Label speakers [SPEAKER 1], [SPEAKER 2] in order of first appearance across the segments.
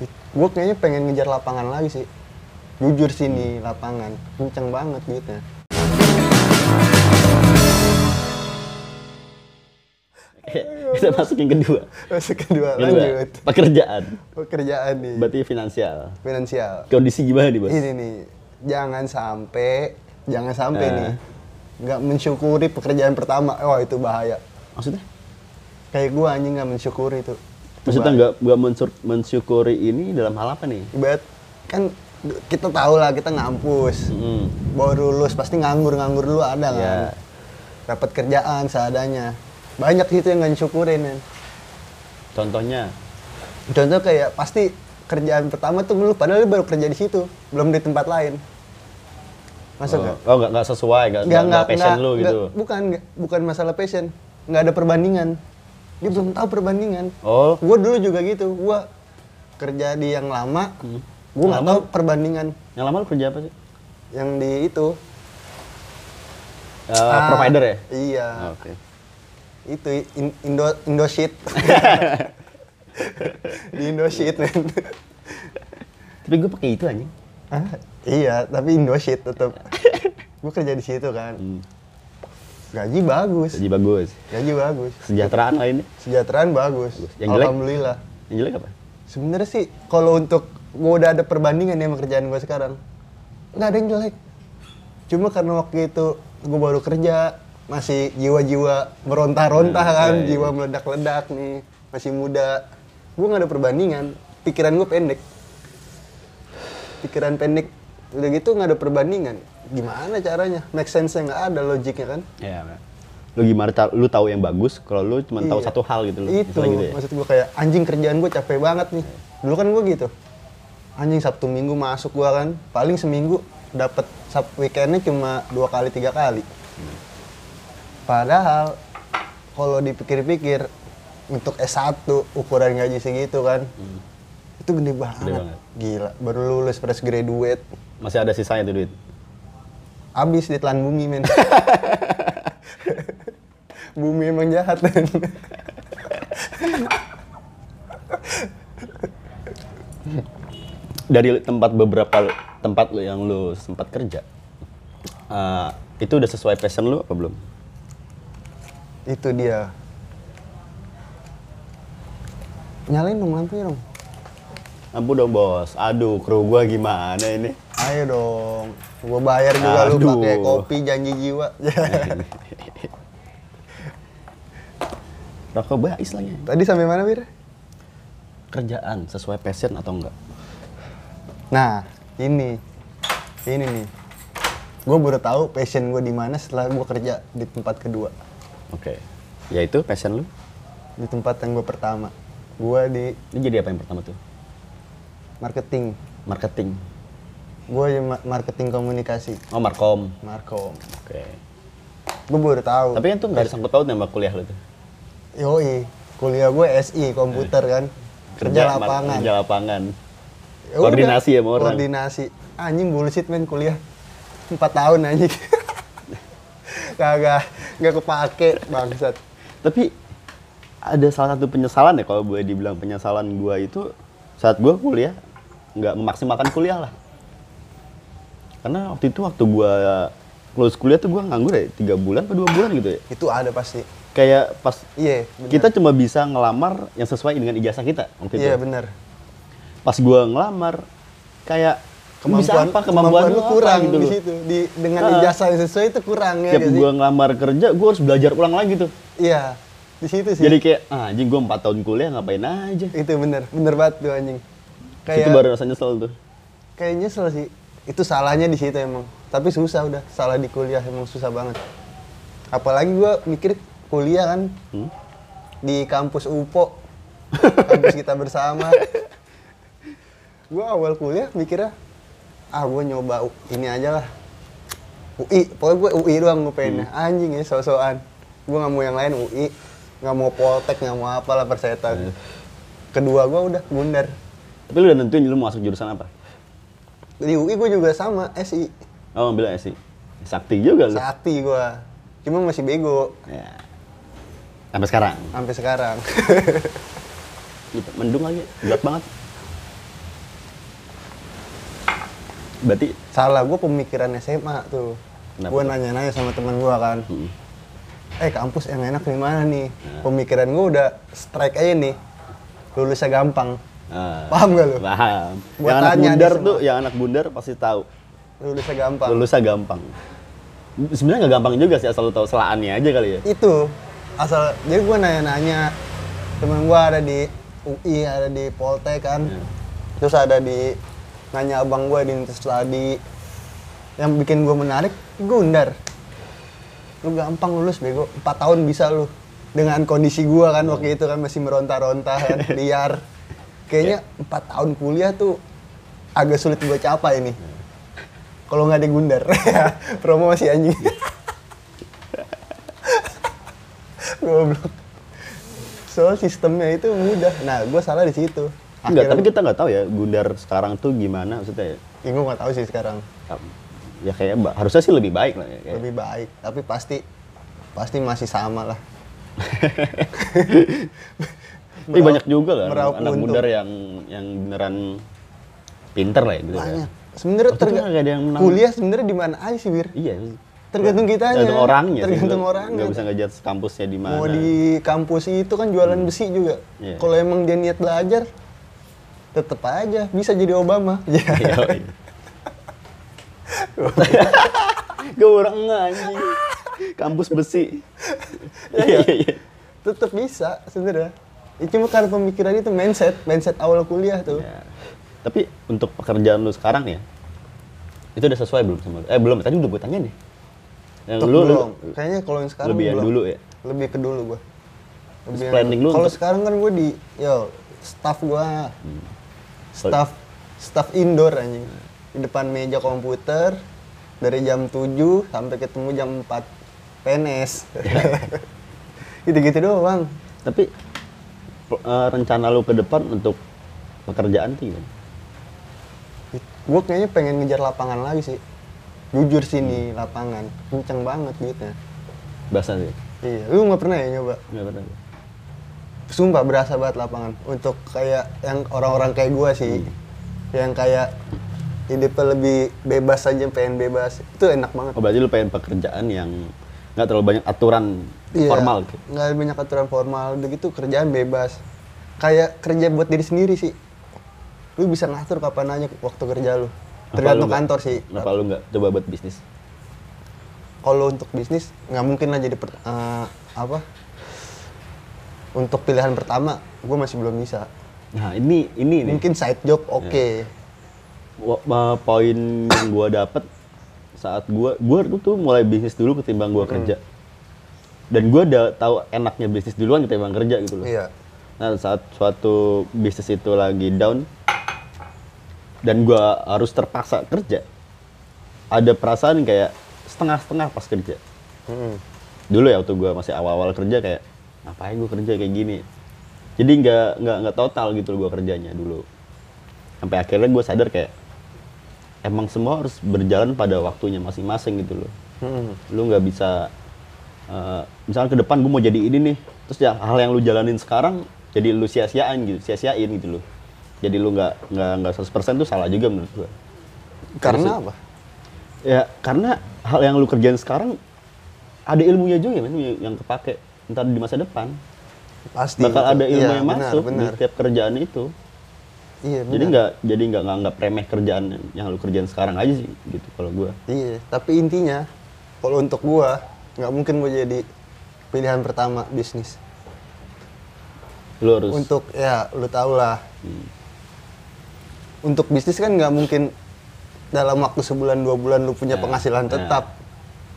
[SPEAKER 1] gue kayaknya pengen ngejar lapangan lagi sih jujur sih nih lapangan kenceng banget duitnya
[SPEAKER 2] Kita masuk yang kedua.
[SPEAKER 1] Terus kedua
[SPEAKER 2] Kedua,
[SPEAKER 1] lanjut
[SPEAKER 2] pekerjaan.
[SPEAKER 1] pekerjaan nih
[SPEAKER 2] Berarti finansial.
[SPEAKER 1] finansial
[SPEAKER 2] Kondisi gimana nih, Bos?
[SPEAKER 1] ini nih jangan sampai jangan sampai
[SPEAKER 2] Eh.
[SPEAKER 1] nih nggak mensyukuri pekerjaan pertama oh itu bahaya
[SPEAKER 2] Maksudnya?
[SPEAKER 1] kayak gua anjing nggak mensyukuri itu
[SPEAKER 2] Maksudnya nggak nggak mensyukuri ini dalam hal apa nih?
[SPEAKER 1] ibarat kan kita tahu lah kita ngampus.
[SPEAKER 2] Hmm.
[SPEAKER 1] baru lulus pasti nganggur nganggur dulu ada kan?
[SPEAKER 2] Iya.
[SPEAKER 1] dapat kerjaan seadanya. Banyak gitu yang nggak syukurin kan
[SPEAKER 2] Contohnya,
[SPEAKER 1] contoh kayak pasti kerjaan pertama tuh lu padahal lu baru kerja di situ belum di tempat lain. Masuk
[SPEAKER 2] oh,
[SPEAKER 1] nggak?
[SPEAKER 2] Oh nggak nggak sesuai, nggak nggak passion lu
[SPEAKER 1] nggak-
[SPEAKER 2] gitu.
[SPEAKER 1] bukan bukan masalah passion nggak ada perbandingan dia belum tahu perbandingan.
[SPEAKER 2] Oh,
[SPEAKER 1] gue dulu juga gitu. Gue kerja di yang lama gue nggak tahu perbandingan.
[SPEAKER 2] Yang lama lu kerja apa sih?
[SPEAKER 1] yang di itu.
[SPEAKER 2] Eh,
[SPEAKER 1] Ah,
[SPEAKER 2] provider ya?
[SPEAKER 1] iya.
[SPEAKER 2] Oh, Oke.
[SPEAKER 1] itu in- Indo Indoshit. Di Indoshit. Men
[SPEAKER 2] Tapi gue pakai itu anjing.
[SPEAKER 1] Ah, iya tapi Indoshit tetap gue kerja di situ kan.
[SPEAKER 2] Hmm.
[SPEAKER 1] Gaji bagus
[SPEAKER 2] Jadi bagus.
[SPEAKER 1] gaji bagus
[SPEAKER 2] Kesejahteraan lainnya.
[SPEAKER 1] Sejahteraan bagus.
[SPEAKER 2] Yang jelek?
[SPEAKER 1] Alhamdulillah.
[SPEAKER 2] Yang jelek apa?
[SPEAKER 1] Sebenarnya sih kalau untuk gue udah ada perbandingan ya sama kerjaan gue sekarang, nggak ada yang jelek. Cuma karena waktu itu gue baru kerja, masih jiwa-jiwa meronta-ronta
[SPEAKER 2] Hmm,
[SPEAKER 1] kan,
[SPEAKER 2] iya, iya.
[SPEAKER 1] jiwa meledak-ledak nih, masih muda. Gue nggak ada perbandingan, pikiran gue pendek. Pikiran pendek, udah gitu nggak ada perbandingan. Gimana caranya? Make sense-nya nggak ada logiknya kan?
[SPEAKER 2] Iya. Pak. Lu gimana tar- lu tahu yang bagus kalau lu cuma tahu
[SPEAKER 1] Iya.
[SPEAKER 2] satu hal gitu loh.
[SPEAKER 1] Itu,
[SPEAKER 2] gitu ya.
[SPEAKER 1] maksud gue kayak anjing kerjaan gue capek banget nih. Dulu kan gue gitu. Anjing Sabtu Minggu masuk gue kan, paling seminggu dapat sab weekendnya cuma dua kali tiga kali. Padahal kalau dipikir-pikir untuk S1 ukuran gaji segitu kan, itu gede banget.
[SPEAKER 2] Hmm. banget.
[SPEAKER 1] Gila, baru lulus fresh graduate,
[SPEAKER 2] Masih ada sisanya tuh duit.
[SPEAKER 1] Habis ditelan bumi men. bumi emang jahat men.
[SPEAKER 2] Dari tempat beberapa tempat lu yang lu sempat kerja, eh, itu udah sesuai passion lu apa belum?
[SPEAKER 1] Itu dia. Nyalain dong lampunya dong.
[SPEAKER 2] Ampun dong bos, aduh kru gua gimana ini?
[SPEAKER 1] Ayo dong. Gua bayar juga lu
[SPEAKER 2] Aduh.
[SPEAKER 1] pakai kopi janji jiwa.
[SPEAKER 2] Rokok bais lagi.
[SPEAKER 1] Tadi sampai mana, Bir?
[SPEAKER 2] Kerjaan sesuai passion atau enggak?
[SPEAKER 1] Nah, ini. Ini nih. Gue baru tahu passion gue di mana setelah gue kerja di tempat kedua.
[SPEAKER 2] Oke. Yaitu passion lu?
[SPEAKER 1] Di tempat yang gue pertama. Gue di
[SPEAKER 2] Ini jadi apa yang pertama tuh?
[SPEAKER 1] marketing.
[SPEAKER 2] Marketing.
[SPEAKER 1] Gue marketing komunikasi.
[SPEAKER 2] Oh, markom.
[SPEAKER 1] Markom.
[SPEAKER 2] Oke.
[SPEAKER 1] Gue baru tahu.
[SPEAKER 2] Tapi kan tuh nggak ada sangkut pautnya sama kuliah lu tuh.
[SPEAKER 1] Yoi, kuliah gue SI komputer kan. Kerja lapangan.
[SPEAKER 2] Kerja lapangan.
[SPEAKER 1] Ya
[SPEAKER 2] Koordinasi ya sama orang.
[SPEAKER 1] Koordinasi. Anjing bullshit men kuliah. Empat tahun anjing. Kagak, nggak kepake bangsat.
[SPEAKER 2] Tapi ada salah satu penyesalan ya kalau boleh dibilang penyesalan gua itu saat gua kuliah nggak memaksimalkan kuliah lah. Karena waktu itu waktu gua lulus kuliah tuh gua nganggur ya tiga bulan atau dua bulan gitu ya.
[SPEAKER 1] Itu ada pasti.
[SPEAKER 2] Kayak pas
[SPEAKER 1] Iya, bener.
[SPEAKER 2] kita cuma bisa ngelamar yang sesuai dengan ijazah kita waktu itu.
[SPEAKER 1] Iya bener.
[SPEAKER 2] Pas gua ngelamar kayak
[SPEAKER 1] Kemampuan,
[SPEAKER 2] bisa apa kemampuan,
[SPEAKER 1] lu
[SPEAKER 2] lu
[SPEAKER 1] kurang
[SPEAKER 2] gitu
[SPEAKER 1] di situ. Di, dengan
[SPEAKER 2] Ah.
[SPEAKER 1] ijazah yang sesuai itu kurang ya
[SPEAKER 2] Tiap gua ngelamar kerja, gua harus belajar ulang lagi tuh.
[SPEAKER 1] Iya, di situ sih.
[SPEAKER 2] Jadi kayak, ah, anjing gua 4 tahun kuliah ngapain aja.
[SPEAKER 1] itu bener, bener banget tuh anjing.
[SPEAKER 2] Itu baru rasanya nyesel tuh.
[SPEAKER 1] kayak nyesel sih. Itu salahnya di situ emang. Tapi susah udah, salah di kuliah emang susah banget. Apalagi gua mikir kuliah kan
[SPEAKER 2] Hmm?
[SPEAKER 1] di kampus UPO, kampus kita bersama. Gua awal kuliah mikirnya, ah gua nyoba ini aja lah. UI, pokoknya gue UI doang gue pengennya. Anjing ya, so-soan. Gue nggak mau yang lain UI, nggak mau poltek, nggak mau apalah persetan. Kedua gua udah bundar.
[SPEAKER 2] Tapi lu udah nentuin lu mau masuk jurusan apa?
[SPEAKER 1] Di UI gue juga sama, SI.
[SPEAKER 2] Oh, bilang sih. Sakti juga lu.
[SPEAKER 1] Sakti gua. Cuma masih bego
[SPEAKER 2] Ya. Sampai sekarang.
[SPEAKER 1] sampai sekarang.
[SPEAKER 2] Mendung lagi, gelap banget. Berarti
[SPEAKER 1] salah gue pemikiran SMA tuh gue nanya-nanya sama teman gue kan
[SPEAKER 2] hmm,
[SPEAKER 1] eh kampus yang enak di mana nih pemikiran gue udah strike aja nih lulusnya gampang
[SPEAKER 2] ah,
[SPEAKER 1] paham gak lu?
[SPEAKER 2] Paham.
[SPEAKER 1] Gua
[SPEAKER 2] yang anak bundar tuh, yang anak bundar pasti tahu.
[SPEAKER 1] lulusnya gampang.
[SPEAKER 2] Lulusnya gampang. Sebenarnya nggak gampang juga sih asal lu tahu selaannya aja kali ya.
[SPEAKER 1] itu. Asal jadi gue nanya-nanya. Temen gue ada di UI ada di Poltek kan.
[SPEAKER 2] Iya.
[SPEAKER 1] terus ada di nanya abang gue di Study yang bikin gue menarik Gundar lu gampang lulus bego. 4 tahun bisa lu. Dengan kondisi gue kan waktu itu kan masih meronta-ronta kan liar kayaknya empat tahun kuliah tuh agak sulit gue capai nih kalau nggak di Gundar promo masih anjing Goblok. Soal sistemnya itu mudah. Nah, gue salah di situ.
[SPEAKER 2] Enggak, tapi kita nggak tahu ya Gundar sekarang tuh gimana maksudnya. ya.
[SPEAKER 1] ya, gue nggak tahu sih sekarang.
[SPEAKER 2] Ya kayak harusnya sih lebih baik lah ya. kayak.
[SPEAKER 1] Lebih baik, tapi pasti pasti masih sama lah.
[SPEAKER 2] Tapi banyak juga lah
[SPEAKER 1] meraup
[SPEAKER 2] anak
[SPEAKER 1] untung.
[SPEAKER 2] bundar yang yang beneran pinter lah ya gitu ya.
[SPEAKER 1] Banyak. Sebenarnya
[SPEAKER 2] Waktu itu
[SPEAKER 1] terga-
[SPEAKER 2] nggak ada yang menang.
[SPEAKER 1] kuliah sebenarnya di mana aja sih, Wir?
[SPEAKER 2] Iya.
[SPEAKER 1] Tergantung kitanya.
[SPEAKER 2] Tergantung orangnya.
[SPEAKER 1] Tergantung orangnya.
[SPEAKER 2] Nggak bisa ngejudge kampusnya di mana.
[SPEAKER 1] Mau di kampus itu kan jualan besi juga.
[SPEAKER 2] Iya.
[SPEAKER 1] Kalau emang dia niat belajar, tetep aja bisa jadi Obama.
[SPEAKER 2] Iya, iya. Gue orang anjing. Kampus besi. Iya, iya, iya.
[SPEAKER 1] tetep bisa sebenarnya. Ya, cuma karena pemikiran itu mindset, mindset awal kuliah tuh.
[SPEAKER 2] Ya. Tapi untuk pekerjaan lu sekarang ya, itu udah sesuai belum sama lu? Eh belum, tadi udah gue tanya nih. Yang lu, lu
[SPEAKER 1] belum. Kayaknya kalau yang sekarang
[SPEAKER 2] lebih
[SPEAKER 1] belum.
[SPEAKER 2] dulu ya?
[SPEAKER 1] Lebih ke dulu gua.
[SPEAKER 2] Terus
[SPEAKER 1] yang-
[SPEAKER 2] planning lu
[SPEAKER 1] Kalau sekarang kan gua di yo staff gua
[SPEAKER 2] Hmm.
[SPEAKER 1] staff staff indoor anjing. Di depan meja komputer dari jam 7 sampai ketemu jam 4 PNS. Gitu-gitu doang.
[SPEAKER 2] Tapi eh, rencana lu ke depan untuk pekerjaan tuh gimana?
[SPEAKER 1] Gue kayaknya pengen ngejar lapangan lagi sih. Jujur sini lapangan, kenceng banget duitnya.
[SPEAKER 2] Bahasa sih?
[SPEAKER 1] Iya, lu nggak pernah ya nyoba?
[SPEAKER 2] Nggak pernah.
[SPEAKER 1] Sumpah berasa banget lapangan. Untuk kayak yang orang-orang kayak gua sih, yang kayak hidupnya lebih bebas aja, pengen bebas. Itu enak banget.
[SPEAKER 2] Oh berarti lu pengen pekerjaan yang nggak terlalu banyak aturan
[SPEAKER 1] Iya,
[SPEAKER 2] formal gitu?
[SPEAKER 1] Nggak ada banyak aturan formal, udah gitu kerjaan bebas. Kayak kerja buat diri sendiri sih. Lu bisa ngatur kapan aja waktu kerja lu. Tergantung
[SPEAKER 2] lu
[SPEAKER 1] kantor sih.
[SPEAKER 2] Kenapa lu nggak coba buat bisnis?
[SPEAKER 1] Kalau untuk bisnis nggak mungkin lah jadi per- eh, apa? Untuk pilihan pertama, gue masih belum bisa.
[SPEAKER 2] Nah ini ini nih
[SPEAKER 1] Mungkin side job oke.
[SPEAKER 2] Wa- ma- poin yang gua dapet saat gua gua tuh, tuh mulai bisnis dulu ketimbang gua kerja. Dan gua udah tahu enaknya bisnis duluan ketimbang kerja gitu loh.
[SPEAKER 1] Iya.
[SPEAKER 2] Nah, saat suatu bisnis itu lagi down dan gua harus terpaksa kerja. Ada perasaan kayak setengah-setengah pas kerja.
[SPEAKER 1] Mm.
[SPEAKER 2] Dulu ya waktu gua masih awal-awal kerja kayak ngapain gua kerja kayak gini. Jadi nggak nggak nggak total gitu loh gua kerjanya dulu. Sampai akhirnya gua sadar kayak emang semua harus berjalan pada waktunya masing-masing gitu loh.
[SPEAKER 1] Mm.
[SPEAKER 2] Lu nggak bisa eh, misalnya ke depan gue mau jadi ini nih, terus ya hal yang lu jalanin sekarang jadi lu sia-siain gitu, sia-siain gitu loh. Jadi lu nggak nggak nggak 100% tuh salah juga menurut gua.
[SPEAKER 1] Karena apa?
[SPEAKER 2] Ya karena hal yang lu kerjain sekarang ada ilmunya juga men yang- kepake ntar di masa depan.
[SPEAKER 1] Pasti.
[SPEAKER 2] Bakal ada ilmu
[SPEAKER 1] Iya,
[SPEAKER 2] yang
[SPEAKER 1] benar,
[SPEAKER 2] masuk
[SPEAKER 1] Benar.
[SPEAKER 2] di setiap kerjaan itu.
[SPEAKER 1] Iya,
[SPEAKER 2] Jadi nggak jadi nggak nganggap remeh kerjaan yang lu kerjain sekarang aja sih gitu kalau gua.
[SPEAKER 1] Iya, tapi intinya kalau untuk gua nggak mungkin gua jadi pilihan pertama bisnis.
[SPEAKER 2] Lu harus
[SPEAKER 1] Untuk ya lu tau lah. Untuk bisnis kan nggak mungkin dalam waktu sebulan dua bulan lu punya
[SPEAKER 2] Ya,
[SPEAKER 1] penghasilan
[SPEAKER 2] ya.
[SPEAKER 1] tetap.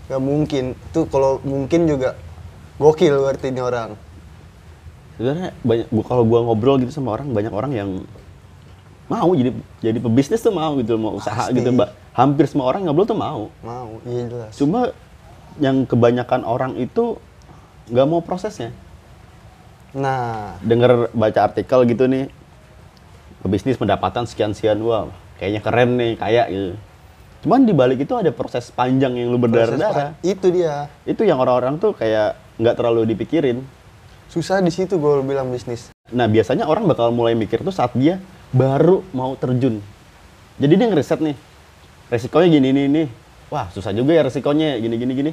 [SPEAKER 1] Nggak mungkin. Tuh kalau mungkin juga gokil berarti ini orang.
[SPEAKER 2] sebenarnya banyak gua kalau gua ngobrol gitu sama orang banyak orang yang mau jadi jadi pebisnis tuh mau gitu mau usaha
[SPEAKER 1] Pasti.
[SPEAKER 2] gitu mbak hampir semua orang ngobrol tuh mau
[SPEAKER 1] Mau, iya jelas.
[SPEAKER 2] cuma yang kebanyakan orang itu nggak mau prosesnya
[SPEAKER 1] Nah,
[SPEAKER 2] denger baca artikel gitu nih pebisnis pendapatan sekian sekian wah kayaknya keren nih kayak gitu cuman di balik itu ada proses panjang yang lu berdarah
[SPEAKER 1] proses
[SPEAKER 2] darah
[SPEAKER 1] pa- itu dia.
[SPEAKER 2] itu yang orang-orang tuh kayak nggak terlalu dipikirin
[SPEAKER 1] Susah di situ gue bilang bisnis.
[SPEAKER 2] Nah, biasanya orang bakal mulai mikir tuh saat dia baru mau terjun. Jadi dia ngeriset nih, resikonya gini ini ini wah susah juga ya resikonya gini gini gini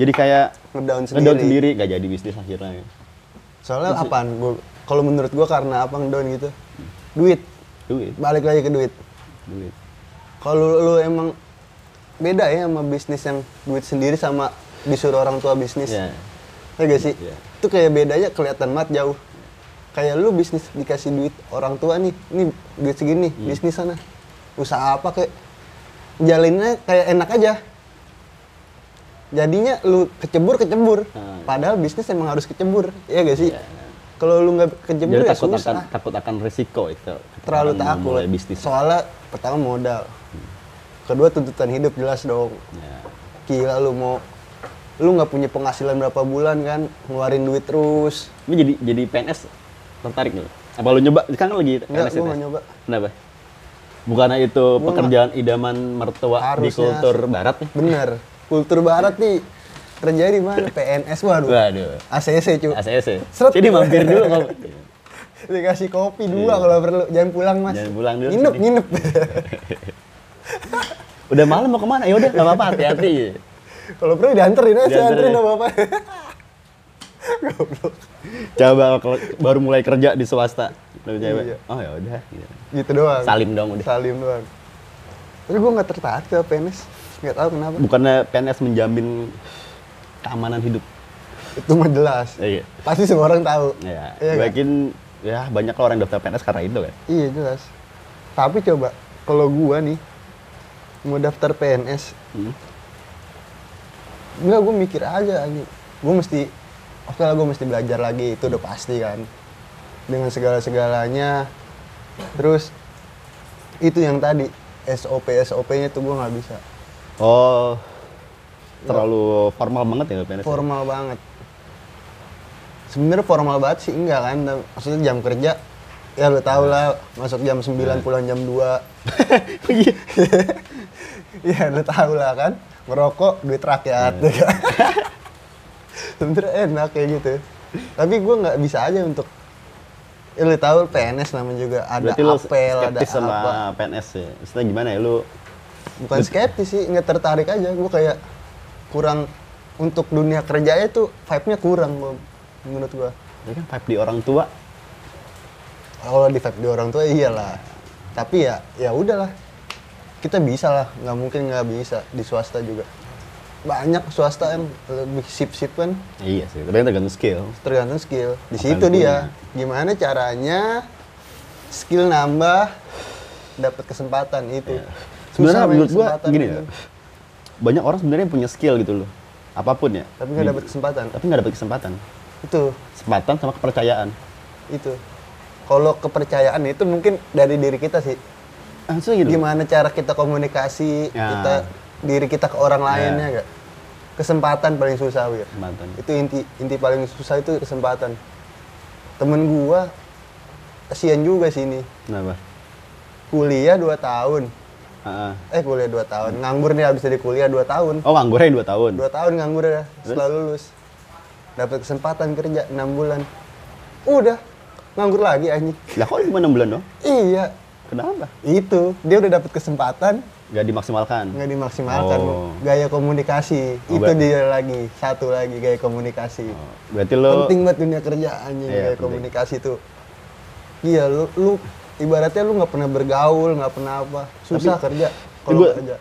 [SPEAKER 2] jadi kayak
[SPEAKER 1] Ngedown sendiri.
[SPEAKER 2] ngedown sendiri gak jadi bisnis akhirnya
[SPEAKER 1] Soalnya apaan? Gua, kalau menurut gua karena apa ngedown gitu? Duit.
[SPEAKER 2] duit
[SPEAKER 1] Balik lagi ke duit.
[SPEAKER 2] duit
[SPEAKER 1] Kalau lu emang beda ya sama bisnis yang duit sendiri sama disuruh orang tua bisnis.
[SPEAKER 2] ya
[SPEAKER 1] Ya gak sih?
[SPEAKER 2] Iya.
[SPEAKER 1] Itu kayak bedanya kelihatan banget jauh. Kayak lu bisnis dikasih duit orang tua nih, ini duit segini,
[SPEAKER 2] Hmm.
[SPEAKER 1] bisnis sana. Usaha apa kayak jalinnya kayak enak aja. Jadinya lu kecebur kecebur.
[SPEAKER 2] Hmm.
[SPEAKER 1] Padahal bisnis emang harus kecebur, ya gak sih?
[SPEAKER 2] Iya.
[SPEAKER 1] Kalau lu nggak kecebur
[SPEAKER 2] jadi
[SPEAKER 1] ya
[SPEAKER 2] takut
[SPEAKER 1] susah.
[SPEAKER 2] akan takut akan resiko itu
[SPEAKER 1] Terlalu takut.
[SPEAKER 2] bisnis
[SPEAKER 1] Soalnya pertama modal. Kedua tuntutan hidup jelas dong.
[SPEAKER 2] ya.
[SPEAKER 1] Gila lu mau lu nggak punya penghasilan berapa bulan kan ngeluarin duit terus
[SPEAKER 2] ini jadi jadi PNS tertarik nih. Apa lu nyoba? Kan lagi
[SPEAKER 1] Enggak,
[SPEAKER 2] itu
[SPEAKER 1] nggak
[SPEAKER 2] ya?
[SPEAKER 1] nyoba.
[SPEAKER 2] kenapa? Bukannya itu
[SPEAKER 1] Gua
[SPEAKER 2] pekerjaan idaman mertua di
[SPEAKER 1] Harusnya.
[SPEAKER 2] kultur barat nih?
[SPEAKER 1] Bener. Kultur barat nih kerja di mana? PNS waduh.
[SPEAKER 2] Waduh.
[SPEAKER 1] ACC cu.
[SPEAKER 2] ACC
[SPEAKER 1] Seret.
[SPEAKER 2] jadi mampir dulu
[SPEAKER 1] dikasih kopi dua kalau perlu. Jangan pulang mas.
[SPEAKER 2] Iya. Jangan pulang dulu.
[SPEAKER 1] Nginep nginep.
[SPEAKER 2] Udah malam mau ke mana? Ya udah nggak apa-apa. Hati-hati.
[SPEAKER 1] Kalau perlu dianterin aja
[SPEAKER 2] Dianterin.
[SPEAKER 1] dianterin
[SPEAKER 2] ya.
[SPEAKER 1] apa apa
[SPEAKER 2] coba kalau baru mulai kerja di swasta lu cewek.
[SPEAKER 1] Iya.
[SPEAKER 2] oh ya udah gitu.
[SPEAKER 1] gitu doang.
[SPEAKER 2] Salim dong udah.
[SPEAKER 1] Salim doang. Tapi gue nggak tertarik ke PNS nggak tahu kenapa.
[SPEAKER 2] Bukannya PNS menjamin keamanan hidup.
[SPEAKER 1] Itu mah jelas.
[SPEAKER 2] Iya.
[SPEAKER 1] Pasti semua orang tahu.
[SPEAKER 2] Ya
[SPEAKER 1] Iya kan?
[SPEAKER 2] bagian ya banyak orang yang daftar PNS karena itu kan?
[SPEAKER 1] Iya jelas. Tapi coba kalau gua nih mau daftar PNS,
[SPEAKER 2] Hmm.
[SPEAKER 1] enggak gua mikir aja. Gua mesti oke lah gua mesti belajar lagi itu udah pasti kan. Dengan segala-segalanya. Terus itu yang tadi SOP SOP-nya tuh gua nggak bisa.
[SPEAKER 2] oh terlalu formal banget ya PNS ya?
[SPEAKER 1] Formal banget. Sebenarnya formal banget sih enggak kan. Maksudnya jam kerja ya lu tau lah masuk jam 9 pulang jam 2
[SPEAKER 2] Iya.
[SPEAKER 1] Iya, lu tahu lah kan. Ngerokok duit rakyat. ya kan? Sebenernya enak kayak gitu. Tapi gue nggak bisa aja untuk ya, lu tahu PNS namanya juga ada
[SPEAKER 2] Berarti
[SPEAKER 1] apel, ada
[SPEAKER 2] sama
[SPEAKER 1] apa.
[SPEAKER 2] PNS ya? Maksudnya gimana ya lu?
[SPEAKER 1] Bukan skeptis sih, nggak tertarik aja. Gue kayak kurang untuk dunia kerjanya tuh vibe-nya kurang menurut gua.
[SPEAKER 2] Ya kan vibe di orang tua.
[SPEAKER 1] Kalau di vibe di orang tua iyalah. Tapi ya ya udahlah. Kita bisa lah, nggak mungkin nggak bisa di swasta juga. Banyak swasta yang lebih sip-sip kan.
[SPEAKER 2] Iya sih, tapi tergantung skill.
[SPEAKER 1] tergantung skill di
[SPEAKER 2] Apa
[SPEAKER 1] situ
[SPEAKER 2] yang
[SPEAKER 1] dia gimana caranya skill nambah dapat kesempatan itu
[SPEAKER 2] Iya. Sebenarnya menurut gua gini ya. Banyak orang sebenarnya punya skill gitu loh. Apa pun ya.
[SPEAKER 1] tapi nggak dapat kesempatan
[SPEAKER 2] Tapi nggak dapat kesempatan.
[SPEAKER 1] itu
[SPEAKER 2] Kesempatan sama kepercayaan.
[SPEAKER 1] itu kalau kepercayaan itu mungkin dari diri kita sih
[SPEAKER 2] Maksudnya gitu.
[SPEAKER 1] gimana cara kita komunikasi
[SPEAKER 2] Ya.
[SPEAKER 1] kita diri kita ke orang lainnya gak kesempatan paling susah wir
[SPEAKER 2] Kesempatan.
[SPEAKER 1] itu inti inti paling susah itu kesempatan. Temen gua kasihan juga sini
[SPEAKER 2] Kenapa?
[SPEAKER 1] kuliah 2 tahun.
[SPEAKER 2] Ah, ah.
[SPEAKER 1] eh kuliah 2 tahun. Nganggur nih habis dari kuliah 2 tahun.
[SPEAKER 2] Oh, nganggurnya dua tahun.
[SPEAKER 1] dua tahun nganggur ya setelah lulus. Dapat kesempatan kerja enam bulan. Udah nganggur lagi anjing.
[SPEAKER 2] Lah kok cuma 6 bulan dong?
[SPEAKER 1] iya
[SPEAKER 2] Kenapa?
[SPEAKER 1] itu dia udah dapat kesempatan
[SPEAKER 2] Gak dimaksimalkan.
[SPEAKER 1] nggak dimaksimalkan
[SPEAKER 2] Oh.
[SPEAKER 1] gaya komunikasi
[SPEAKER 2] Oh,
[SPEAKER 1] itu dia lagi satu lagi gaya komunikasi
[SPEAKER 2] Oh, Berarti lo
[SPEAKER 1] penting banget dunia kerja anjing
[SPEAKER 2] Iya,
[SPEAKER 1] gaya
[SPEAKER 2] penting.
[SPEAKER 1] komunikasi tuh iya lu, lu ibaratnya lu nggak pernah bergaul nggak pernah apa susah kerja kalau kerja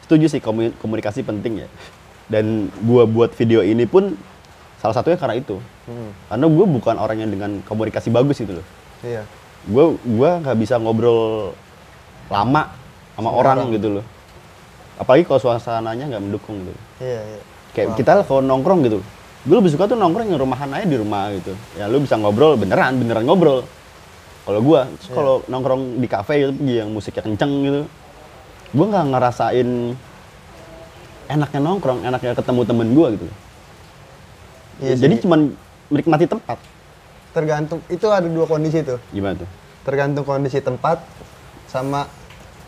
[SPEAKER 2] setuju sih komu- komunikasi penting ya. Dan gua buat video ini pun salah satunya karena itu.
[SPEAKER 1] Hmm,
[SPEAKER 2] Karena gue bukan orang yang dengan komunikasi bagus gitu loh.
[SPEAKER 1] iya
[SPEAKER 2] Gue gua nggak bisa ngobrol lama sama orang,
[SPEAKER 1] orang.
[SPEAKER 2] gitu loh. Apalagi kalau suasananya nggak mendukung gitu.
[SPEAKER 1] iya iya
[SPEAKER 2] Kayak kita kalau nongkrong gitu. Gue lebih suka tuh nongkrong yang rumahan aja di rumah gitu. Ya lu bisa ngobrol beneran, beneran ngobrol. Kalau gua, terus kalau nongkrong di kafe gitu, yang musiknya kenceng gitu. Gua nggak ngerasain enaknya nongkrong, enaknya ketemu temen gua gitu.
[SPEAKER 1] Iya
[SPEAKER 2] Jadi
[SPEAKER 1] sih.
[SPEAKER 2] cuman menikmati tempat.
[SPEAKER 1] Tergantung itu ada dua kondisi tuh.
[SPEAKER 2] Gimana tuh?
[SPEAKER 1] tergantung kondisi tempat sama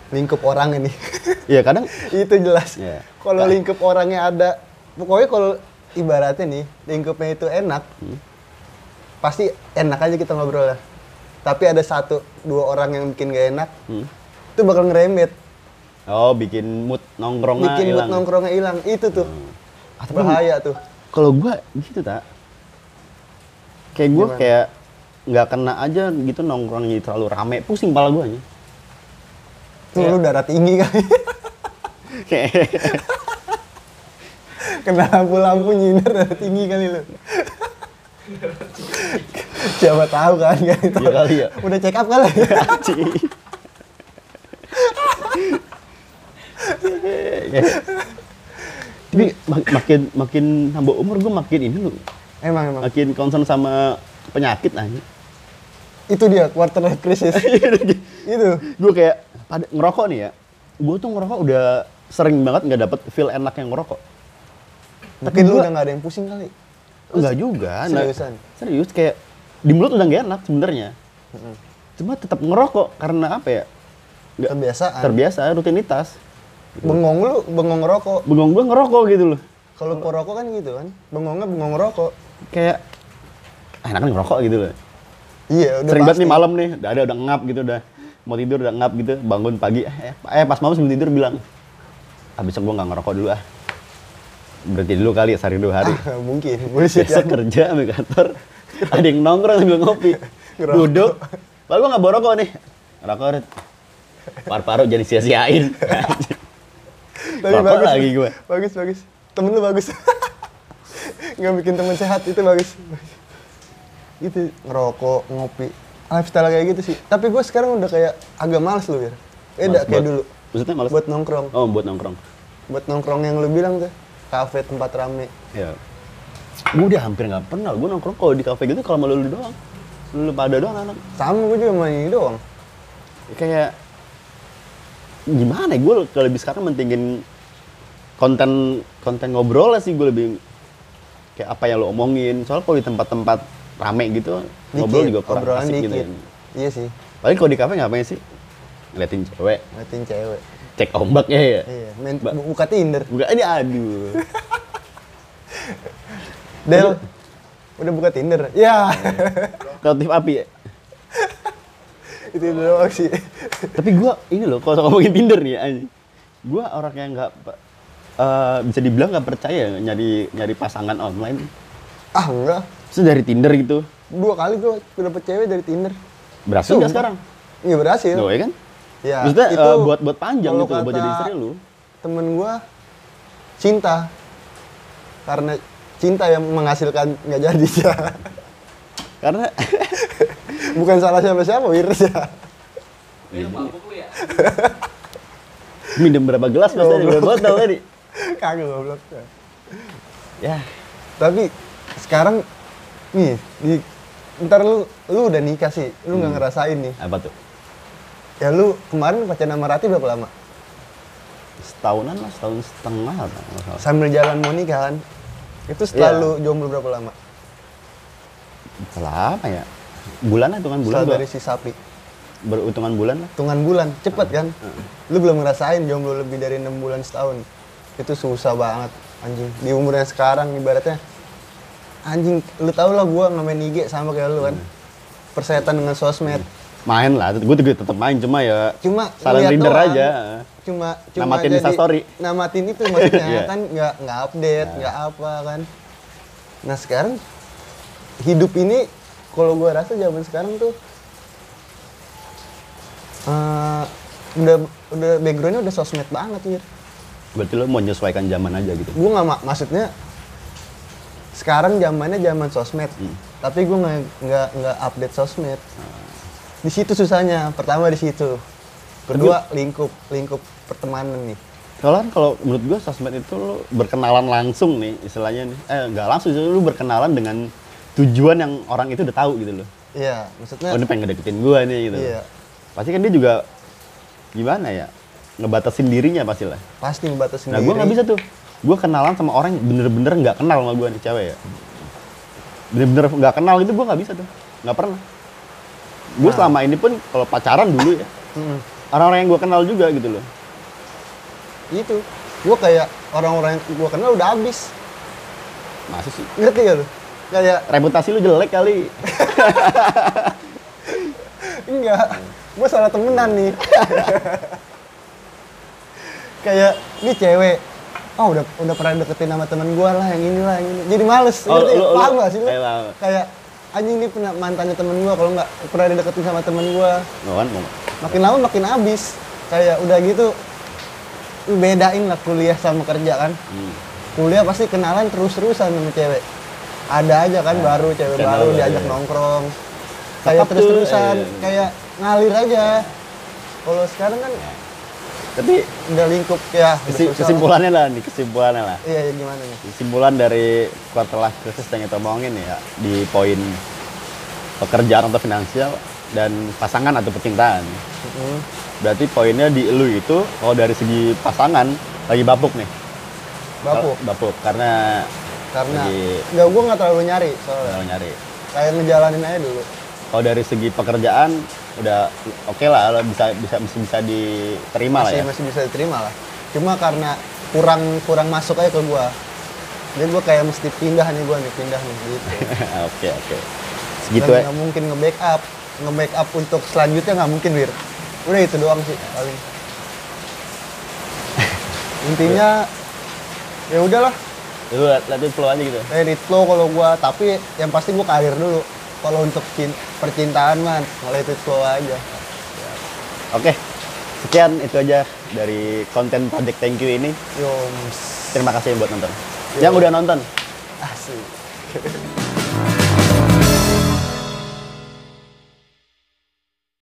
[SPEAKER 1] lingkup orang ini.
[SPEAKER 2] Iya kadang
[SPEAKER 1] itu jelas.
[SPEAKER 2] Iya.
[SPEAKER 1] kalau
[SPEAKER 2] Nah.
[SPEAKER 1] lingkup orangnya ada pokoknya kalau ibaratnya nih lingkupnya itu enak
[SPEAKER 2] Hmm.
[SPEAKER 1] pasti enak aja kita ngobrol lah. Tapi ada satu dua orang yang bikin gak enak
[SPEAKER 2] hmm,
[SPEAKER 1] itu bakal ngerembet.
[SPEAKER 2] Oh, bikin mood nongkrongnya
[SPEAKER 1] bikin mood nongkrongnya hilang. Itu tuh.
[SPEAKER 2] Ah, tapi
[SPEAKER 1] bahaya tuh.
[SPEAKER 2] Kalau gua gitu tak. Kayak
[SPEAKER 1] Gimana?
[SPEAKER 2] kayak nggak kena aja gitu nongkrongnya terlalu rame, pusing pala gua nya.
[SPEAKER 1] tuh
[SPEAKER 2] Iya.
[SPEAKER 1] lu darah tinggi kali kena lampu-lampu nyindir darah tinggi kali lu siapa tahu kan kan itu
[SPEAKER 2] Iya kali ya.
[SPEAKER 1] udah check up kali
[SPEAKER 2] Anjing. Tapi mak- makin makin nambah umur gue makin ini loh,
[SPEAKER 1] emang emang
[SPEAKER 2] makin concern sama penyakit aja.
[SPEAKER 1] itu dia quarter life crisis itu
[SPEAKER 2] gue kayak pada ngerokok nih ya, gue tuh ngerokok udah sering banget nggak dapet feel enak yang ngerokok.
[SPEAKER 1] tapi lu
[SPEAKER 2] gua-
[SPEAKER 1] udah nggak ada yang pusing kali
[SPEAKER 2] Enggak juga. nah,
[SPEAKER 1] Seriusan?
[SPEAKER 2] serius kayak di mulut udah gak enak sebenarnya. Cuma tetap ngerokok karena apa ya? Nggak-
[SPEAKER 1] Kebiasaan.
[SPEAKER 2] Terbiasa, rutinitas.
[SPEAKER 1] bengong lu bengong rokok
[SPEAKER 2] Bengong gue ngerokok gitu loh.
[SPEAKER 1] kalau perokok kan gitu kan bengongnya bengong rokok
[SPEAKER 2] Kayak ah, enak ngerokok gitu loh.
[SPEAKER 1] iya udah
[SPEAKER 2] Sering banget nih malam nih, udah ada udah ngap gitu udah mau tidur udah ngap gitu, bangun pagi eh, eh pas malam sebelum tidur bilang ah besok gua nggak ngerokok dulu ah. Berhenti dulu kali sehari dua hari.
[SPEAKER 1] Ah, mungkin bullshit
[SPEAKER 2] Biasa
[SPEAKER 1] ya
[SPEAKER 2] kerja sampai kantor, ada yang nongkrong sambil ngopi,
[SPEAKER 1] Ngerokok.
[SPEAKER 2] duduk. Lalu gua nggak bawa rokok nih, rokok paru-paru jadi sia-siain.
[SPEAKER 1] tapi bagus
[SPEAKER 2] lagi gua.
[SPEAKER 1] bagus bagus temen lu bagus nggak bikin temen sehat itu bagus itu ngerokok ngopi lifestyle kayak gitu sih tapi gue sekarang udah kayak agak males lu ya beda
[SPEAKER 2] Males
[SPEAKER 1] kayak dulu
[SPEAKER 2] Maksudnya malas?
[SPEAKER 1] buat nongkrong
[SPEAKER 2] Oh, buat nongkrong.
[SPEAKER 1] buat nongkrong yang lu bilang tuh kafe tempat rame
[SPEAKER 2] Ya. Gue udah hampir nggak pernah. Gue nongkrong kalau di kafe gitu kalau sama lu doang. Lu pada doang anak.
[SPEAKER 1] sama gue juga main ini doang
[SPEAKER 2] Kayak gimana ya? Gue kalau lebih sekarang mentingin konten konten ngobrol sih gue lebih kayak apa yang lo omongin. Soalnya kalau di tempat-tempat rame gitu ngobrol
[SPEAKER 1] Dikit,
[SPEAKER 2] juga kurang
[SPEAKER 1] obrolan
[SPEAKER 2] asik gitu.
[SPEAKER 1] dikit.
[SPEAKER 2] ya.
[SPEAKER 1] iya sih
[SPEAKER 2] Paling kalau di kafe ngapain sih? Ngeliatin cewek,
[SPEAKER 1] ngeliatin cewek
[SPEAKER 2] cek ombak ya. ya.
[SPEAKER 1] iya main
[SPEAKER 2] Ba-
[SPEAKER 1] bu- buka tinder
[SPEAKER 2] Bukan ini aduh.
[SPEAKER 1] Del udah buka tinder ya
[SPEAKER 2] Kreatif api ya.
[SPEAKER 1] itu doang sih
[SPEAKER 2] Tapi gua ini loh, kalau ngomongin Tinder nih anjing. Gua orang yang nggak eh, bisa dibilang nggak percaya nyari nyari pasangan online.
[SPEAKER 1] ah enggak
[SPEAKER 2] Terus dari Tinder gitu.
[SPEAKER 1] dua kali gue dapet cewek dari tinder
[SPEAKER 2] Berhasil nggak sekarang?
[SPEAKER 1] iya berhasil
[SPEAKER 2] ya kan?
[SPEAKER 1] Ya,
[SPEAKER 2] Maksudnya
[SPEAKER 1] itu
[SPEAKER 2] eh, buat buat panjang gitu buat jadi istri lu.
[SPEAKER 1] Temen gua cinta. Karena cinta yang menghasilkan nggak jadi ya.
[SPEAKER 2] Karena
[SPEAKER 1] Bukan salah siapa-siapa, Wirs ya.
[SPEAKER 2] minum berapa gelas mas tadi? Berapa botol tadi?
[SPEAKER 1] Kagak goblok.
[SPEAKER 2] Ya,
[SPEAKER 1] Tapi sekarang nih, di, ntar lu lu udah nikah sih, lu
[SPEAKER 2] Hmm.
[SPEAKER 1] nggak ngerasain nih.
[SPEAKER 2] apa tuh?
[SPEAKER 1] Ya lu kemarin pacaran sama Rati berapa lama?
[SPEAKER 2] Setahunan lah, setahun setengah lah.
[SPEAKER 1] Sambil jalan mau nikah kan? Itu setelah
[SPEAKER 2] Iya.
[SPEAKER 1] lu jomblo berapa lama?
[SPEAKER 2] Setelah apa ya? Bulan lah, hitungan bulan.
[SPEAKER 1] Dari si sapi.
[SPEAKER 2] Berhitungan bulan lah.
[SPEAKER 1] hitungan bulan cepet kan lu belum ngerasain jomblo lebih dari enam bulan setahun itu susah banget anjing di umur yang sekarang ibaratnya anjing lu tau lah gua ngemain IG sama kayak lu kan persetan dengan sosmed
[SPEAKER 2] Main lah, gue juga tetap main cuma ya
[SPEAKER 1] cuma
[SPEAKER 2] saling reader
[SPEAKER 1] doang.
[SPEAKER 2] aja.
[SPEAKER 1] cuma cuma
[SPEAKER 2] Namatin Instastory.
[SPEAKER 1] namatin itu maksudnya
[SPEAKER 2] Iya.
[SPEAKER 1] kan nggak nggak update nggak apa kan nah sekarang hidup ini kalau gua rasa zaman sekarang tuh eh, udah udah backgroundnya udah sosmed banget ya
[SPEAKER 2] Berarti lo mau menyesuaikan zaman aja gitu.
[SPEAKER 1] gue nggak ma- maksudnya sekarang zamannya zaman sosmed
[SPEAKER 2] Hmm.
[SPEAKER 1] tapi gue nggak nggak nggak update sosmed di situ susahnya pertama di situ kedua lingkup lingkup pertemanan nih
[SPEAKER 2] Kalau kalau menurut gue sosmed itu lo berkenalan langsung nih istilahnya nih. Eh nggak langsung sih, lo berkenalan dengan tujuan yang orang itu udah tahu gitu loh.
[SPEAKER 1] iya
[SPEAKER 2] Oh
[SPEAKER 1] maksudnya
[SPEAKER 2] ini pengen ngedeketin gue nih gitu.
[SPEAKER 1] iya
[SPEAKER 2] Pasti kan dia juga gimana ya ngebatasin dirinya pasti lah.
[SPEAKER 1] pasti ngebatasin
[SPEAKER 2] Nah gue
[SPEAKER 1] diri.
[SPEAKER 2] nggak bisa tuh. Gue kenalan sama orang yang bener-bener nggak kenal sama gue nih cewek ya. Bener-bener nggak kenal gitu gue nggak bisa tuh. Nggak pernah. Gue
[SPEAKER 1] Nah.
[SPEAKER 2] selama ini pun kalau pacaran dulu ya orang-orang yang gue kenal juga gitu loh.
[SPEAKER 1] itu gue kayak orang-orang yang gue kenal udah habis
[SPEAKER 2] Masih sih.
[SPEAKER 1] ngerti gak lu kayak
[SPEAKER 2] Reputasi lu jelek kali.
[SPEAKER 1] enggak gue salah temenan nih kayak ini cewek oh udah udah pernah deketin sama temen gua lah yang ini lah yang ini jadi males
[SPEAKER 2] Oh,
[SPEAKER 1] ngerti?
[SPEAKER 2] lu-
[SPEAKER 1] paham gak sih lu?
[SPEAKER 2] kayak paham.
[SPEAKER 1] kayak anjing ini pernah mantannya temen gua kalau nggak pernah dideketin sama temen gua
[SPEAKER 2] Nggak kan?
[SPEAKER 1] Makin lama makin habis kayak udah gitu bedain lah kuliah sama kerja kan
[SPEAKER 2] Hmm.
[SPEAKER 1] kuliah pasti kenalan terus-terusan sama cewek ada aja kan baru cewek
[SPEAKER 2] kenal
[SPEAKER 1] baru diajak
[SPEAKER 2] iya.
[SPEAKER 1] nongkrong kayak terus-terusan
[SPEAKER 2] iya.
[SPEAKER 1] kayak ngalir aja kalau sekarang kan
[SPEAKER 2] Tapi
[SPEAKER 1] udah lingkup ya
[SPEAKER 2] kesi- kesimpulannya lah nih, kesimpulannya lah.
[SPEAKER 1] iya ya gimana nih
[SPEAKER 2] Kesimpulan dari quarter life crisis yang kita omongin ya di poin pekerjaan atau finansial dan pasangan atau percintaan.
[SPEAKER 1] Mm-mm.
[SPEAKER 2] Berarti poinnya di lu itu kalau dari segi pasangan lagi bapuk nih.
[SPEAKER 1] bapuk
[SPEAKER 2] Kalau Bapuk karena
[SPEAKER 1] karena
[SPEAKER 2] lagi-
[SPEAKER 1] nggak gua nggak terlalu nyari soalnya
[SPEAKER 2] kalau nyari.
[SPEAKER 1] kayak ngejalanin aja dulu
[SPEAKER 2] Kalau dari segi pekerjaan udah oke lah, lo bisa bisa masih bisa diterima lah
[SPEAKER 1] masih
[SPEAKER 2] ya.
[SPEAKER 1] masih bisa diterima lah cuma karena kurang kurang masuk aja ke gua jadi gua kayak mesti pindah nih gua nih pindah nih gitu
[SPEAKER 2] Oke oke. Segitu
[SPEAKER 1] Dan
[SPEAKER 2] ya.
[SPEAKER 1] nggak mungkin nge-backup nge-backup untuk selanjutnya nggak mungkin wir udah itu doang sih paling intinya ya udahlah
[SPEAKER 2] Lu liat- liatin flow aja gitu.
[SPEAKER 1] let it flow kalau gua tapi yang pasti gua karir dulu kalau untuk cin- percintaan man let it flow aja
[SPEAKER 2] Oke. Sekian itu aja dari konten Project Thank You ini.
[SPEAKER 1] yoms
[SPEAKER 2] Terima kasih buat nonton. Yang udah nonton,
[SPEAKER 1] asik